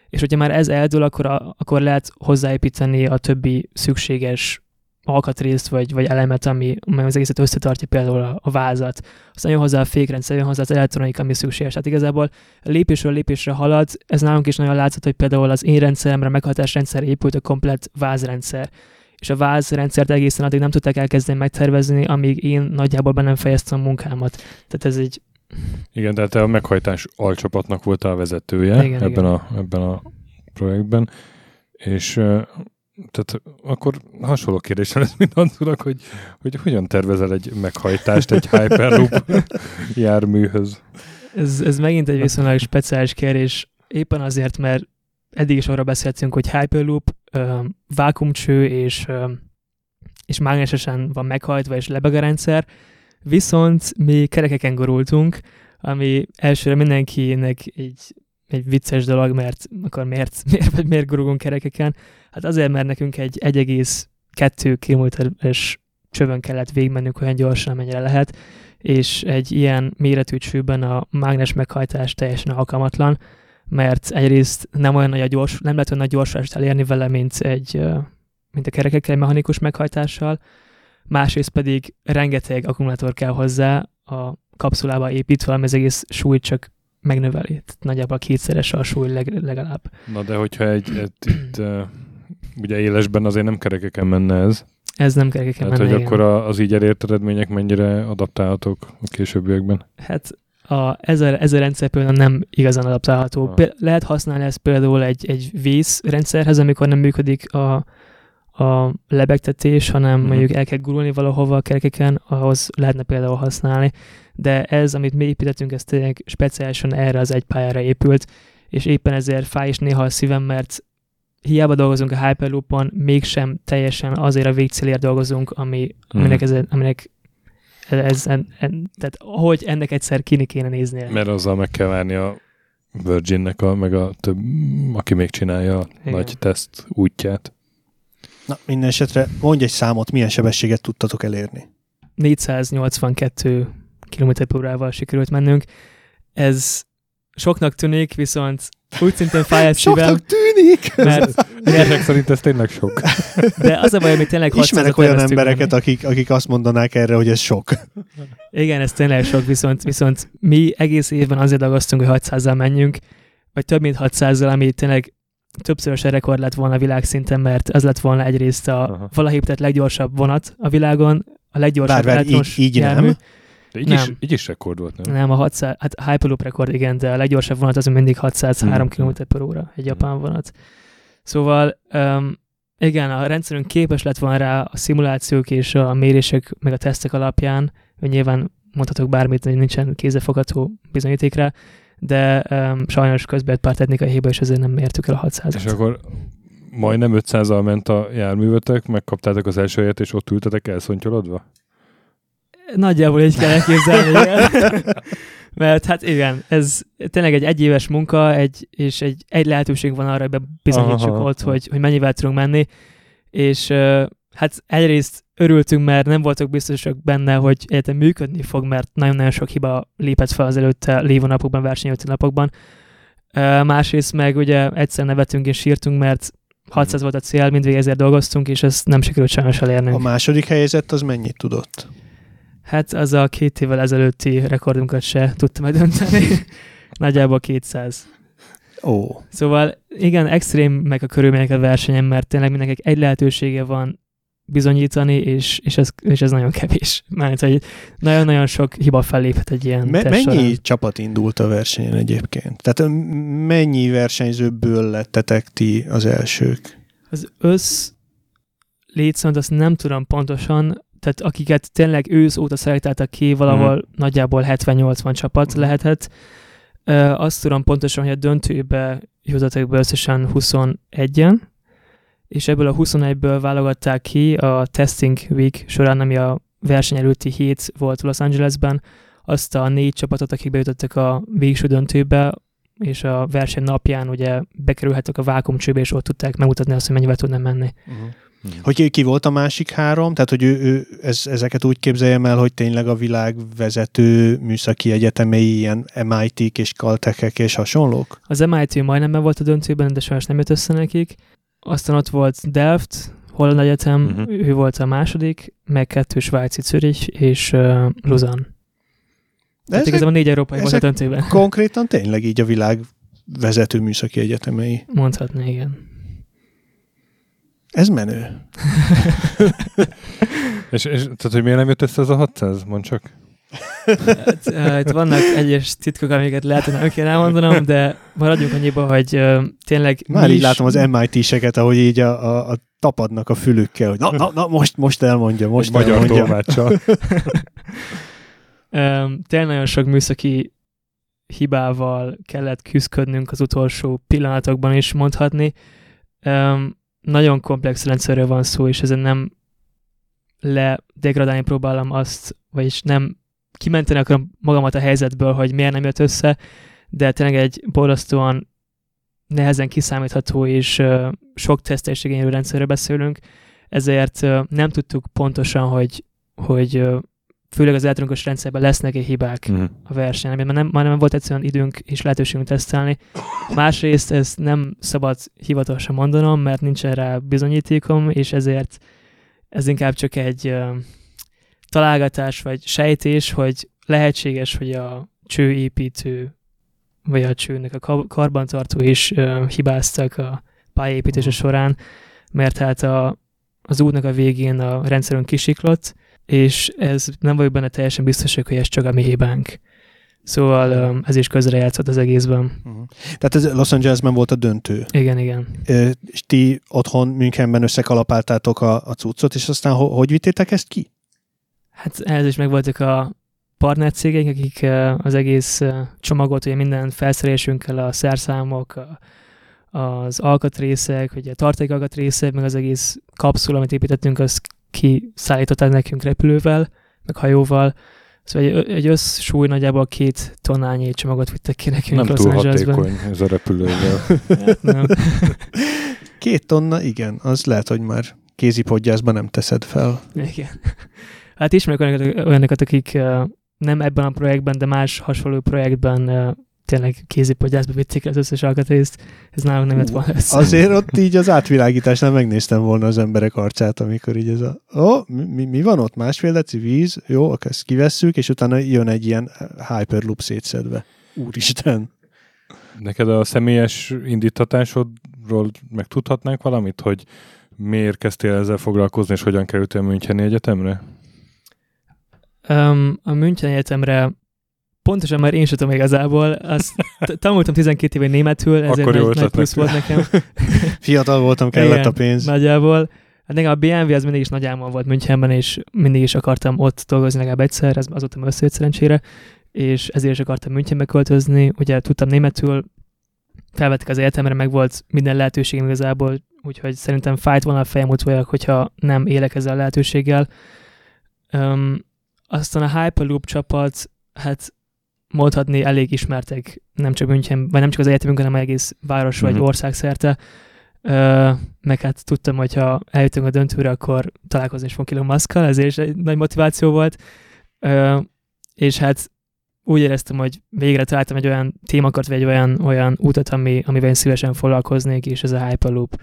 és hogyha már ez eldől, akkor, a, akkor lehet hozzáépíteni a többi szükséges alkatrészt, vagy, vagy elemet, ami, ami az egészet összetartja, például a, a vázat. Aztán jön hozzá a fékrendszer, jön hozzá az elektronika, ami szükséges. Tehát igazából lépésről lépésre halad. Ez nálunk is nagyon látszott, hogy például az én rendszeremre, meghatás rendszer épült a komplet vázrendszer. És a vázrendszert egészen addig nem tudták elkezdeni megtervezni, amíg én nagyjából be nem fejeztem a munkámat. Tehát ez egy igen, tehát te a meghajtás alcsapatnak volt a vezetője igen, ebben, igen. A, ebben a projektben, és tehát akkor hasonló kérdésem lesz, mint Antunak, hogy, hogy hogyan tervezel egy meghajtást egy Hyperloop *laughs* járműhöz? Ez, ez megint egy viszonylag speciális kérdés, éppen azért, mert eddig is arra beszéltünk, hogy Hyperloop, vákumcső és, és mágnesesen van meghajtva és lebeg a rendszer, Viszont mi kerekeken gurultunk, ami elsőre mindenkinek egy, egy vicces dolog, mert akkor miért, *laughs* miért, vagy miért gurulunk kerekeken? Hát azért, mert nekünk egy 1,2 kilométeres csövön kellett végigmennünk olyan gyorsan, amennyire lehet, és egy ilyen méretű csőben a mágnes meghajtás teljesen alkalmatlan, mert egyrészt nem olyan nagy a gyors, nem lehet olyan nagy gyorsást elérni vele, mint egy mint a kerekekkel mechanikus meghajtással, másrészt pedig rengeteg akkumulátor kell hozzá a kapszulába építve, ami az egész súlyt csak megnöveli. Tehát nagyjából kétszeres a súly leg, legalább. Na de hogyha egy, egy itt, uh, ugye élesben azért nem kerekeken menne ez. Ez nem kerekeken Tehát, menne, hogy igen. akkor a, az így elért eredmények mennyire adaptálhatók a későbbiekben? Hát a, ez, a, ez a rendszer például nem igazán adaptálható. Ah. Lehet használni ezt például egy, egy vészrendszerhez, amikor nem működik a, a lebegtetés, hanem mm. mondjuk el kell gurulni valahova a kerekeken, ahhoz lehetne például használni. De ez, amit mi építettünk, ez tényleg speciálisan erre az egy pályára épült, és éppen ezért fáj is néha a szívem, mert hiába dolgozunk a Hyperloopon, mégsem teljesen azért a végcélért dolgozunk, ami, mm. aminek, ez, aminek ez, en, en, tehát hogy ennek egyszer kini kéne néznie. Mert azzal meg kell várni a Virginnek, a, meg a több, aki még csinálja a Igen. nagy teszt útját. Na, minden esetre mondj egy számot, milyen sebességet tudtatok elérni? 482 km órával sikerült mennünk. Ez soknak tűnik, viszont úgy szintén *laughs* fáj a szívem. Soknak tűnik! Mert, *laughs* mert szerint ez tényleg sok. De az a baj, hogy tényleg Ismerek olyan embereket, akik, akik azt mondanák erre, hogy ez sok. Igen, ez tényleg sok, viszont, viszont mi egész évben azért dagasztunk, hogy 600-zal menjünk, vagy több mint 600-zal, ami tényleg többszörös rekord lett volna világszinten, mert ez lett volna egyrészt a valahogy leggyorsabb vonat a világon, a leggyorsabb Bár, így, így jármű. nem. De így, nem. Is, így is rekord volt, nem? Nem, a 600, hát Hyperloop rekord, igen, de a leggyorsabb vonat az mindig 603 hmm. km per óra, egy japán vonat. Szóval, um, igen, a rendszerünk képes lett volna rá a szimulációk és a mérések, meg a tesztek alapján, hogy nyilván mondhatok bármit, hogy nincsen kézefogható bizonyítékra, de um, sajnos közben pár technikai hiba, és ezért nem mértük el a 600 És akkor majdnem 500-al ment a járművetek, megkaptátok az első helyet, és ott ültetek elszontyolodva? Nagyjából így kell elképzelni, igen. *laughs* Mert hát igen, ez tényleg egy egyéves munka, egy, és egy, egy lehetőség van arra, hogy bizonyítsuk Aha, ott, hogy, hogy mennyivel tudunk menni, és uh, hát egyrészt örültünk, mert nem voltak biztosak benne, hogy egyetem működni fog, mert nagyon-nagyon sok hiba lépett fel az előtte lévő napokban, versenyelőtti napokban. Másrészt meg ugye egyszer nevetünk és sírtunk, mert 600 volt a cél, mindvég ezért dolgoztunk, és ezt nem sikerült sajnos elérni. A második helyzet az mennyit tudott? Hát az a két évvel ezelőtti rekordunkat se tudtam megdönteni. *laughs* Nagyjából 200. Ó. Szóval igen, extrém meg a körülmények a versenyen, mert tényleg mindenkinek egy lehetősége van bizonyítani, és, és, ez, és ez nagyon kevés. Mert hogy nagyon-nagyon sok hiba felléphet egy ilyen Me- Mennyi során. csapat indult a versenyen egyébként? Tehát mennyi versenyzőből lettetek ti az elsők? Az össz létszámot azt nem tudom pontosan, tehát akiket tényleg ősz óta szelektáltak ki, valahol mm. nagyjából 70-80 csapat mm. lehetett. Azt tudom pontosan, hogy a döntőbe jutottak be összesen 21-en, és ebből a 21-ből válogatták ki a Testing Week során, ami a verseny előtti hét volt Los Angelesben, azt a négy csapatot, akik bejutottak a végső döntőbe, és a verseny napján ugye bekerülhettek a vákumcsőbe, és ott tudták megmutatni azt, hogy mennyivel tudnak menni. Uh-huh. Hogy ki volt a másik három? Tehát, hogy ő, ő ez, ezeket úgy képzeljem el, hogy tényleg a világ vezető műszaki egyetemei, ilyen MIT-k és caltech és hasonlók? Az MIT majdnem volt a döntőben, de sajnos nem jött össze nekik. Aztán ott volt Delft, Holland Egyetem, uh-huh. ő volt a második, meg kettő svájci Zürich és uh, Luzan. De Tehát igazából négy európai volt a döntőben. *laughs* Konkrétan tényleg így a világ vezető műszaki egyetemei. Mondhatni, igen. Ez menő. *laughs* és, és tehát, hogy miért nem jött össze ez a 600? Mondd csak. Hát, uh, itt vannak egyes titkok, amiket lehet, hogy nem kéne elmondanom, de maradjunk annyiba, hogy uh, tényleg Már így is... látom az MIT-seket, ahogy így a, a, a tapadnak a fülükkel, hogy na, na, na most, most elmondja, most Egy elmondja. Magyar *laughs* um, tényleg nagyon sok műszaki hibával kellett küzdködnünk az utolsó pillanatokban is mondhatni. Um, nagyon komplex rendszerről van szó, és ezen nem ledegradálni próbálom azt, vagyis nem kimenteni akarom magamat a helyzetből, hogy miért nem jött össze, de tényleg egy borzasztóan nehezen kiszámítható és uh, sok tesztelés igénylő rendszerről beszélünk, ezért uh, nem tudtuk pontosan, hogy, hogy uh, főleg az elektronikus rendszerben lesznek-e hibák mm. a versenyen, mert nem, már nem volt egyszerűen időnk és lehetőségünk tesztelni. Másrészt ezt nem szabad hivatalosan mondanom, mert nincsen rá bizonyítékom, és ezért ez inkább csak egy találgatás vagy sejtés, hogy lehetséges, hogy a csőépítő vagy a csőnek a karbantartó is uh, hibáztak a pályaépítése során, mert hát a, az útnak a végén a rendszerünk kisiklott, és ez nem vagyok benne teljesen biztos, hogy ez csak a mi hibánk. Szóval ez is közre játszott az egészben. Uh-huh. Tehát ez Los Angelesben volt a döntő. Igen, igen. És ti otthon Münchenben összekalapáltátok a, a cuccot, és aztán ho- hogy vittétek ezt ki? Hát ehhez is megvoltak a partnercégeink, akik az egész csomagot, ugye minden felszerelésünkkel, a szerszámok, az alkatrészek, ugye a tartékalkatrészek, meg az egész kapszula, amit építettünk, az kiszállították nekünk repülővel, meg hajóval. Szóval egy, egy összsúly nagyjából két tonnányi csomagot vittek ki nekünk Nem túl hatékony ez a repülővel. *laughs* hát nem. Két tonna, igen, az lehet, hogy már kézipodgyászban nem teszed fel. Igen. Hát ismerek olyanokat, olyanokat akik nem ebben a projektben, de más hasonló projektben tényleg kézipodgyászba vitték az összes alkatrészt, ez nálunk nem lett volna össze. Azért ott *laughs* így az átvilágításnál megnéztem volna az emberek arcát, amikor így ez a, ó, oh, mi, mi, van ott? Másfél deci víz? Jó, akkor ezt kivesszük, és utána jön egy ilyen Hyperloop szétszedve. Úristen! Neked a személyes indítatásodról megtudhatnánk valamit, hogy miért kezdtél ezzel foglalkozni, és hogyan kerültél Müncheni Egyetemre? Um, a München Egyetemre pontosan már én sem tudom igazából. Azt tanultam 12 éve németül, ezért Akkor nagy, nagy plusz volt nekem. *laughs* Fiatal voltam, kellett Igen, a pénz. Nagyjából. Hát nekem a BMW az mindig is nagy álmom volt Münchenben, és mindig is akartam ott dolgozni legalább egyszer, ez azóta összejött szerencsére, és ezért is akartam Münchenbe költözni. Ugye tudtam németül, felvettek az egyetemre, meg volt minden lehetőségem igazából, úgyhogy szerintem fájt volna a fejem utoljára, hogyha nem élek ezzel a lehetőséggel. Um, aztán a Hyperloop csapat, hát mondhatni elég ismertek, nem csak München, vagy nem csak az egyetemünkön, hanem egész város vagy uh-huh. ország szerte. Ö, meg hát tudtam, hogy ha eljutunk a döntőre, akkor találkozni is fogunk Elon musk ezért is egy nagy motiváció volt. Ö, és hát úgy éreztem, hogy végre találtam egy olyan témakört, vagy egy olyan, olyan útat, ami, amivel én szívesen foglalkoznék, és ez a Hyperloop.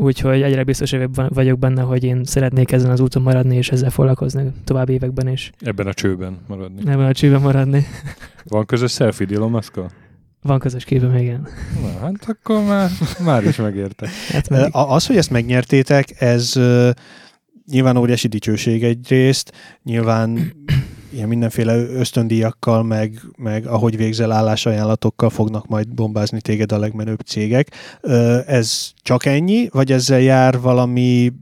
Úgyhogy egyre biztosabb vagyok benne, hogy én szeretnék ezen az úton maradni, és ezzel foglalkozni további években is. Ebben a csőben maradni. Ebben a csőben maradni. Van közös selfie Elon musk Van közös képem, igen. Na, hát akkor már, már is megérte. Hát meg... Az, hogy ezt megnyertétek, ez uh, nyilván óriási dicsőség egyrészt, nyilván ilyen mindenféle ösztöndíjakkal, meg, meg ahogy végzel állásajánlatokkal fognak majd bombázni téged a legmenőbb cégek. Ez csak ennyi, vagy ezzel jár valami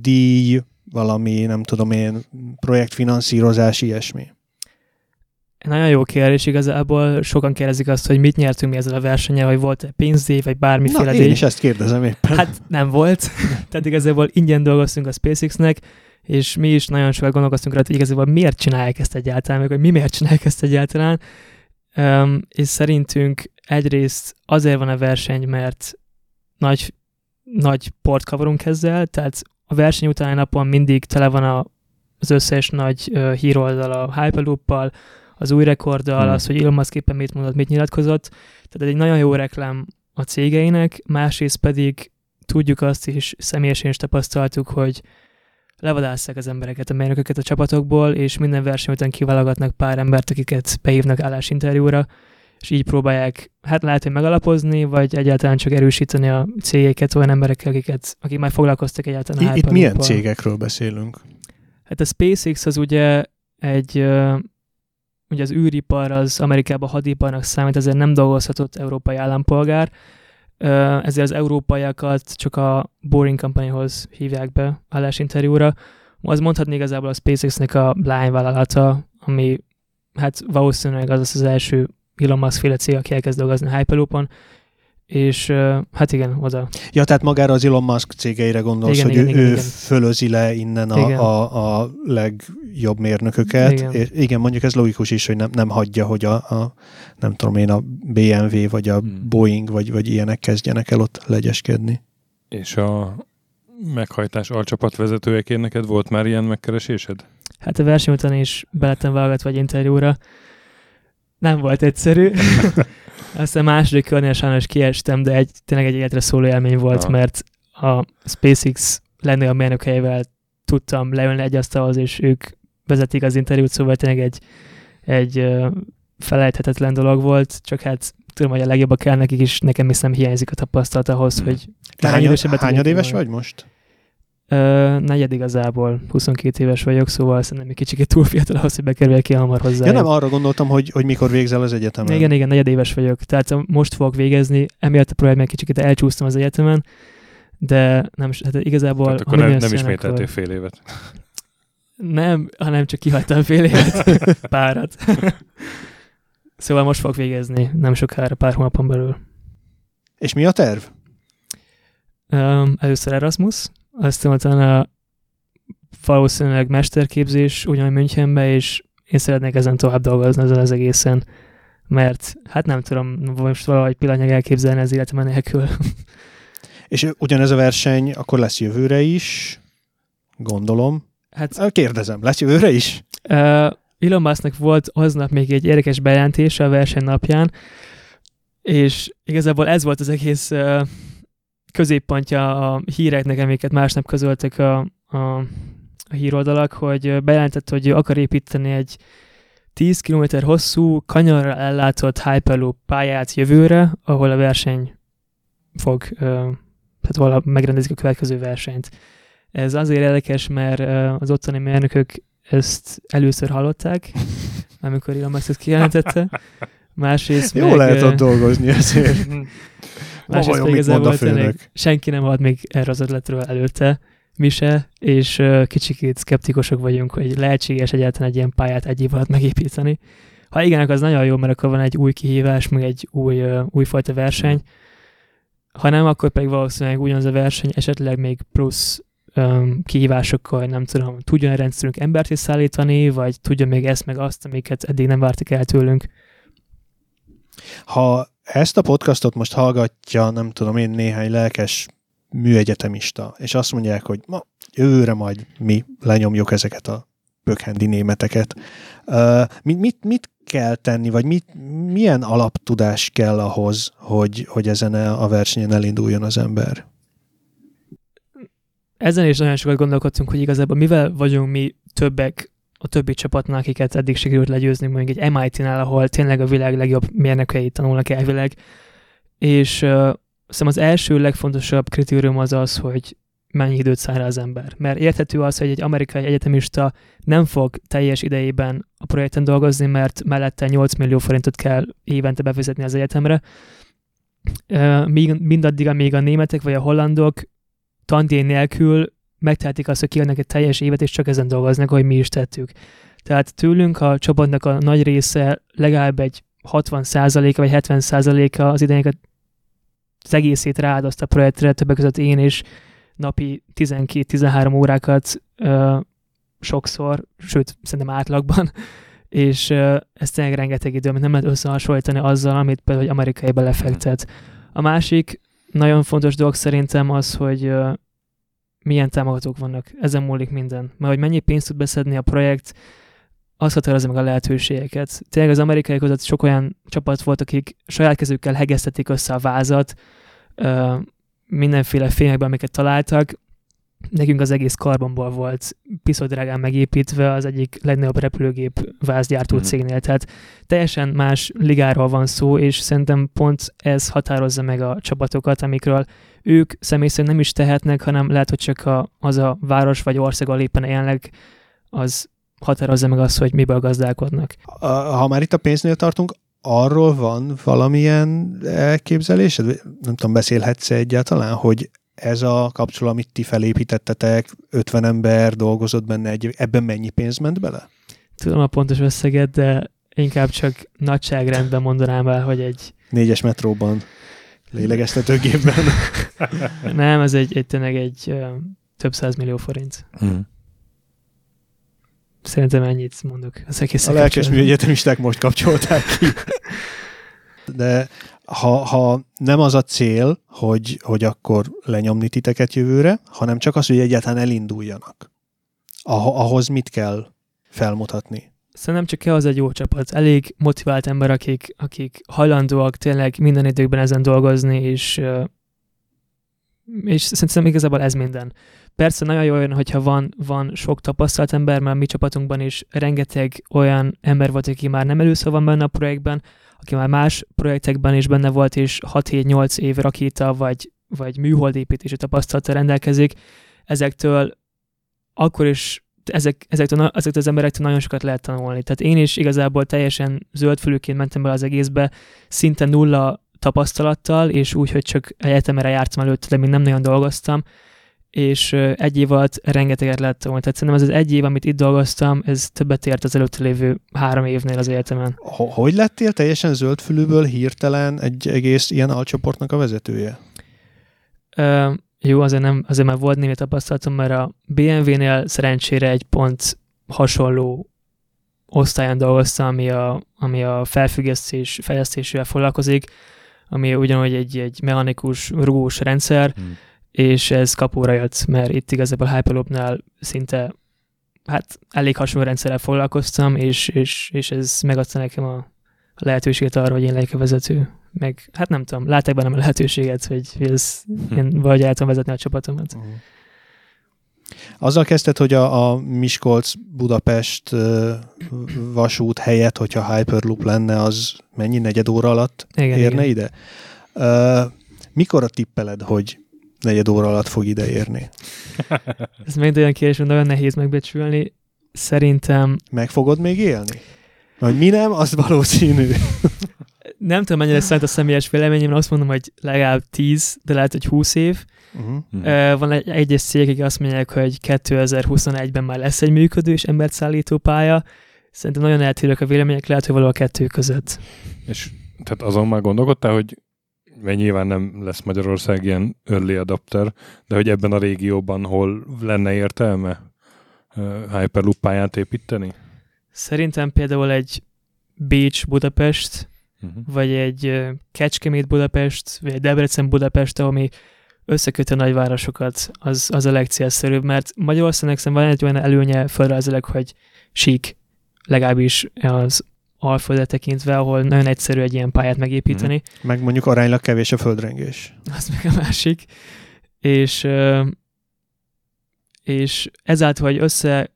díj, valami, nem tudom én, projektfinanszírozás, ilyesmi? Nagyon jó kérdés, igazából sokan kérdezik azt, hogy mit nyertünk mi ezzel a versenyen, hogy volt-e pénzdíj, vagy bármiféle Na, díj. én is ezt kérdezem éppen. Hát nem volt, *laughs* tehát igazából ingyen dolgoztunk a SpaceX-nek, és mi is nagyon sokat gondolkoztunk rá, hogy igazából miért csinálják ezt egyáltalán, meg hogy mi miért csinálják ezt egyáltalán. Um, és szerintünk egyrészt azért van a verseny, mert nagy, nagy port kavarunk ezzel, tehát a verseny utáni napon mindig tele van a, az összes nagy uh, híroldal a Hyperloop-pal, az új rekorddal, hmm. az, hogy Elon Musk éppen mit mondott, mit nyilatkozott. Tehát ez egy nagyon jó reklám a cégeinek, másrészt pedig tudjuk azt is, személyesen is tapasztaltuk, hogy levadásszák az embereket, a mérnököket a csapatokból, és minden verseny után kiválogatnak pár embert, akiket behívnak állásinterjúra, és így próbálják, hát lehet, hogy megalapozni, vagy egyáltalán csak erősíteni a cégeket olyan emberekkel, akiket, akik már foglalkoztak egyáltalán. Itt milyen cégekről beszélünk? Hát a SpaceX az ugye egy, ugye az űripar az Amerikában hadiparnak számít, ezért nem dolgozhatott európai állampolgár, ezért az európaiakat csak a Boring Companyhoz hívják be állásinterjúra. Az mondhatni igazából a SpaceX-nek a lányvállalata, ami hát valószínűleg az az első Elon Musk féle cég, aki elkezd dolgozni Hyperloop-on, és hát igen, oda. Ja, tehát magára az Elon Musk cégeire gondolsz, igen, hogy igen, ő, igen, ő igen. fölözi le innen a, a, a legjobb mérnököket. Igen. És igen, mondjuk ez logikus is, hogy nem, nem hagyja, hogy a, a nem tudom én, a BMW vagy a hmm. Boeing vagy, vagy ilyenek kezdjenek el ott legyeskedni. És a meghajtás alcsapat vezetőjeként neked volt már ilyen megkeresésed? Hát a verseny után is belettem válogatva egy interjúra. Nem volt egyszerű. *laughs* Aztán második körnél sajnos kiestem, de egy, tényleg egy életre szóló élmény volt, ha. mert a SpaceX a mérnökeivel tudtam leülni egy asztalhoz, és ők vezetik az interjút, szóval tényleg egy, egy felejthetetlen dolog volt, csak hát tudom, hogy a legjobbak kell nekik is, nekem is nem hiányzik a tapasztalat ahhoz, hmm. hogy... Te hány, hányad éves vagy most? Ö, negyed igazából, 22 éves vagyok, szóval szerintem egy kicsit túl fiatal ahhoz, hogy bekerüljek ki hamar hozzá. Ja nem, arra gondoltam, hogy, hogy mikor végzel az egyetemen. Igen, igen, negyed éves vagyok. Tehát most fogok végezni, emiatt a projektben kicsit elcsúsztam az egyetemen, de nem, hát igazából... Tehát akkor nem, nem ismételtél akkor... fél évet. Nem, hanem csak kihagytam fél évet, *laughs* párat. szóval most fogok végezni, nem sokára, pár hónapon belül. És mi a terv? Um, először Erasmus, aztán utána valószínűleg mesterképzés ugyanúgy Münchenbe, és én szeretnék ezen tovább dolgozni ezen az egészen, mert hát nem tudom most valahogy pillanatnyilag elképzelni az életem nélkül. *laughs* És ugyanez a verseny akkor lesz jövőre is, gondolom. Hát, Kérdezem, lesz jövőre is? Uh, Elon Musknak volt aznap még egy érdekes bejelentése a verseny napján, és igazából ez volt az egész uh, középpontja a híreknek, amiket másnap közöltek a, a, a híroldalak, hogy bejelentett, hogy akar építeni egy 10 km hosszú, kanyarra ellátott Hyperloop pályát jövőre, ahol a verseny fog, tehát valahol megrendezik a következő versenyt. Ez azért érdekes, mert az ottani mérnökök ezt először hallották, *laughs* amikor Elon Musk ezt kijelentette. Másrészt Jó meg, lehet ott dolgozni ezért. *laughs* Másrészt pedig igazából tényleg senki nem ad még erre az ötletről előtte, mi se, és kicsikét szkeptikusok vagyunk, hogy lehetséges egyáltalán egy ilyen pályát egy év alatt megépíteni. Ha igen, az nagyon jó, mert akkor van egy új kihívás, meg egy új, újfajta verseny. Ha nem, akkor pedig valószínűleg ugyanaz a verseny, esetleg még plusz um, kihívásokkal, nem tudom, tudjon a rendszerünk embert is szállítani, vagy tudja még ezt meg azt, amiket eddig nem vártak el tőlünk. Ha ezt a podcastot most hallgatja, nem tudom én, néhány lelkes műegyetemista, és azt mondják, hogy ma jövőre majd mi lenyomjuk ezeket a pökhendi németeket. Uh, mit, mit, mit kell tenni, vagy mit, milyen alaptudás kell ahhoz, hogy, hogy ezen a versenyen elinduljon az ember? Ezen is nagyon sokat gondolkodtunk, hogy igazából mivel vagyunk mi többek a többi csapatnál, akiket eddig sikerült legyőzni, mondjuk egy MIT-nál, ahol tényleg a világ legjobb mérnökei tanulnak elvileg. És uh, szerintem az első legfontosabb kritérium az az, hogy mennyi időt száll az ember. Mert érthető az, hogy egy amerikai egyetemista nem fog teljes idejében a projekten dolgozni, mert mellette 8 millió forintot kell évente befizetni az egyetemre. Uh, mindaddig, amíg a németek vagy a hollandok tandíj nélkül megtehetik azt, hogy kiadnak egy teljes évet, és csak ezen dolgoznak, hogy mi is tettük. Tehát tőlünk a csapatnak a nagy része legalább egy 60%-a vagy 70%-a az idejének az egészét rááldozta a projektre, többek között én is napi 12-13 órákat ö, sokszor, sőt, szerintem átlagban, és ö, ez tényleg rengeteg idő, amit nem lehet összehasonlítani azzal, amit például egy amerikai belefektet. A másik nagyon fontos dolog szerintem az, hogy ö, milyen támogatók vannak. Ezen múlik minden. Mert hogy mennyi pénzt tud beszedni a projekt, az határozza meg a lehetőségeket. Tényleg az amerikai között sok olyan csapat volt, akik saját kezükkel hegesztették össze a vázat, mindenféle fényekben, amiket találtak. Nekünk az egész karbonból volt piszodrágán megépítve az egyik legnagyobb repülőgép vázgyártó mm. cégnél. Tehát teljesen más ligáról van szó, és szerintem pont ez határozza meg a csapatokat, amikről ők személy szerint nem is tehetnek, hanem lehet, hogy csak a, az a város vagy ország, ahol éppen élnek, az határozza meg azt, hogy miből gazdálkodnak. Ha már itt a pénznél tartunk, arról van valamilyen elképzelésed? Nem tudom, beszélhetsz egyáltalán, hogy ez a kapcsolat, amit ti felépítettetek, 50 ember dolgozott benne, egy, ebben mennyi pénz ment bele? Tudom a pontos összeget, de inkább csak nagyságrendben mondanám el, hogy egy... Négyes metróban lélegeztetőgépben. *laughs* Nem, ez egy, egy tényleg egy több száz millió forint. Hmm. Szerintem ennyit mondok. Az egész a lelkes műegyetemisták most kapcsolták ki. *laughs* De ha, ha nem az a cél, hogy, hogy akkor lenyomni titeket jövőre, hanem csak az, hogy egyáltalán elinduljanak. Ah- ahhoz mit kell felmutatni? Szerintem csak kell az egy jó csapat. Elég motivált ember, akik, akik hajlandóak tényleg minden időkben ezen dolgozni, és, és szerintem igazából ez minden. Persze nagyon jó olyan, hogyha van, van sok tapasztalt ember, mert mi csapatunkban is rengeteg olyan ember volt, aki már nem először van benne a projektben, aki már más projektekben is benne volt, és 6-7-8 év rakéta vagy, vagy műholdépítési tapasztalata rendelkezik. ezektől akkor is ezek, ezektől, ezektől az emberektől nagyon sokat lehet tanulni. Tehát én is igazából teljesen zöldfülőként mentem be az egészbe, szinte nulla tapasztalattal, és úgy, hogy csak egyetemre jártam előtte, de még nem nagyon dolgoztam, és egy év alatt rengeteget lehet tanulni. Tehát szerintem ez az egy év, amit itt dolgoztam, ez többet ért az előtte lévő három évnél az egyetemen. Hogy lettél teljesen zöldfülűből hirtelen egy egész ilyen alcsoportnak a vezetője? Ö, jó, azért, nem, azért már volt némi tapasztalatom, mert a BMW-nél szerencsére egy pont hasonló osztályon dolgoztam, ami a, ami a felfüggesztés, fejlesztésével foglalkozik, ami ugyanúgy egy, egy mechanikus, rugós rendszer, hmm. És ez kapóra jött, mert itt igazából Hyperloopnál szinte hát elég hasonló rendszerrel foglalkoztam, és, és, és ez megadta nekem a lehetőséget arra, hogy én legyek a vezető. Meg, hát nem tudom, látták bennem a lehetőséget, hogy ez, hm. én vagy el tudom vezetni a csapatomat. Uh-huh. Azzal kezdted, hogy a, a Miskolc-Budapest vasút helyett, hogyha Hyperloop lenne, az mennyi negyed óra alatt igen, érne igen. ide? Uh, mikor a tippeled, hogy negyed óra alatt fog ide érni? *laughs* Ez még olyan kérdés, hogy nagyon nehéz megbecsülni. Szerintem... Meg fogod még élni? Vagy mi nem, az valószínű. *laughs* nem tudom, mennyire szent a személyes véleményem, azt mondom, hogy legalább 10, de lehet, hogy 20 év. Uh-huh. Van egy egyes cég, akik azt mondják, hogy 2021-ben már lesz egy működős embert szállító pálya. Szerintem nagyon eltérők a vélemények, lehet, hogy való a kettő között. És tehát azon már gondolkodtál, hogy mert nyilván nem lesz Magyarország ilyen early adapter, de hogy ebben a régióban hol lenne értelme Hyperloop pályát építeni? Szerintem például egy Bécs-Budapest, uh-huh. vagy egy Kecskemét-Budapest, vagy egy Debrecen-Budapest, ami összekötő nagyvárosokat, az, az a legcélszerűbb, mert Magyarországnak szerintem van egy olyan előnye földrajzilag, hogy sík, legalábbis az alföldet tekintve, ahol nagyon egyszerű egy ilyen pályát megépíteni. Mm. Meg mondjuk aránylag kevés a földrengés. Az meg a másik. És, és ezáltal, hogy össze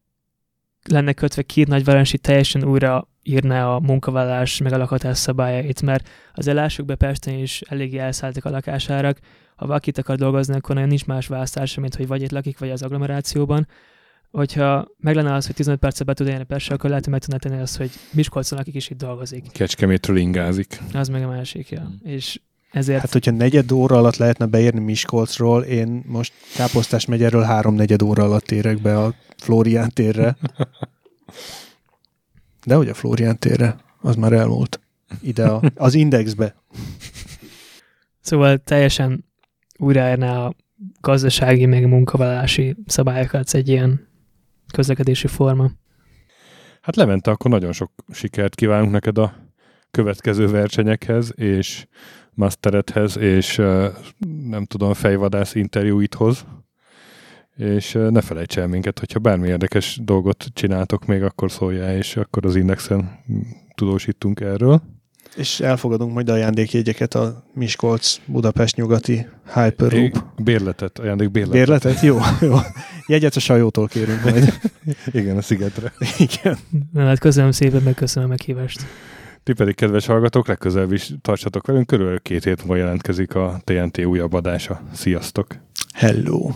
lenne kötve két nagyváros, itt teljesen újra írná a munkavállalás meg a lakhatás szabályait, mert az elások be Pesten is eléggé elszálltak a lakásárak, ha valaki itt akar dolgozni, akkor nagyon nincs más választása, mint hogy vagy itt lakik, vagy az agglomerációban. Hogyha meg lenne az, hogy 15 percet be tud élni Pestre, akkor lehet, hogy meg tudná tenni azt, hogy Miskolcon, akik is itt dolgozik. Kecskemétről ingázik. Az meg a másik, ja. Hmm. És ezért... Hát, hogyha negyed óra alatt lehetne beérni Miskolcról, én most Káposztás megyerről három negyed óra alatt érek be a Flórián térre. *laughs* De hogy a Flórián térre? Az már elmúlt. Ide a, az indexbe. Szóval teljesen újraírná a gazdasági, meg munkavállalási szabályokat egy ilyen közlekedési forma. Hát Levente, akkor nagyon sok sikert kívánunk neked a következő versenyekhez, és masteredhez, és nem tudom, fejvadász interjúithoz. És ne felejts el minket, hogyha bármi érdekes dolgot csináltok még, akkor szóljál, és akkor az Indexen tudósítunk erről. És elfogadunk majd ajándékjegyeket a Miskolc Budapest nyugati Hyperloop. Bérletet, ajándék bérletet. Bérletet? Jó, jó. Jegyet a sajótól kérünk majd. *laughs* Igen, a szigetre. Igen. Na, hát köszönöm szépen, megköszönöm a meghívást. Ti pedig, kedves hallgatók, legközelebb is tartsatok velünk. Körülbelül két hét múlva jelentkezik a TNT újabb adása. Sziasztok! Hello!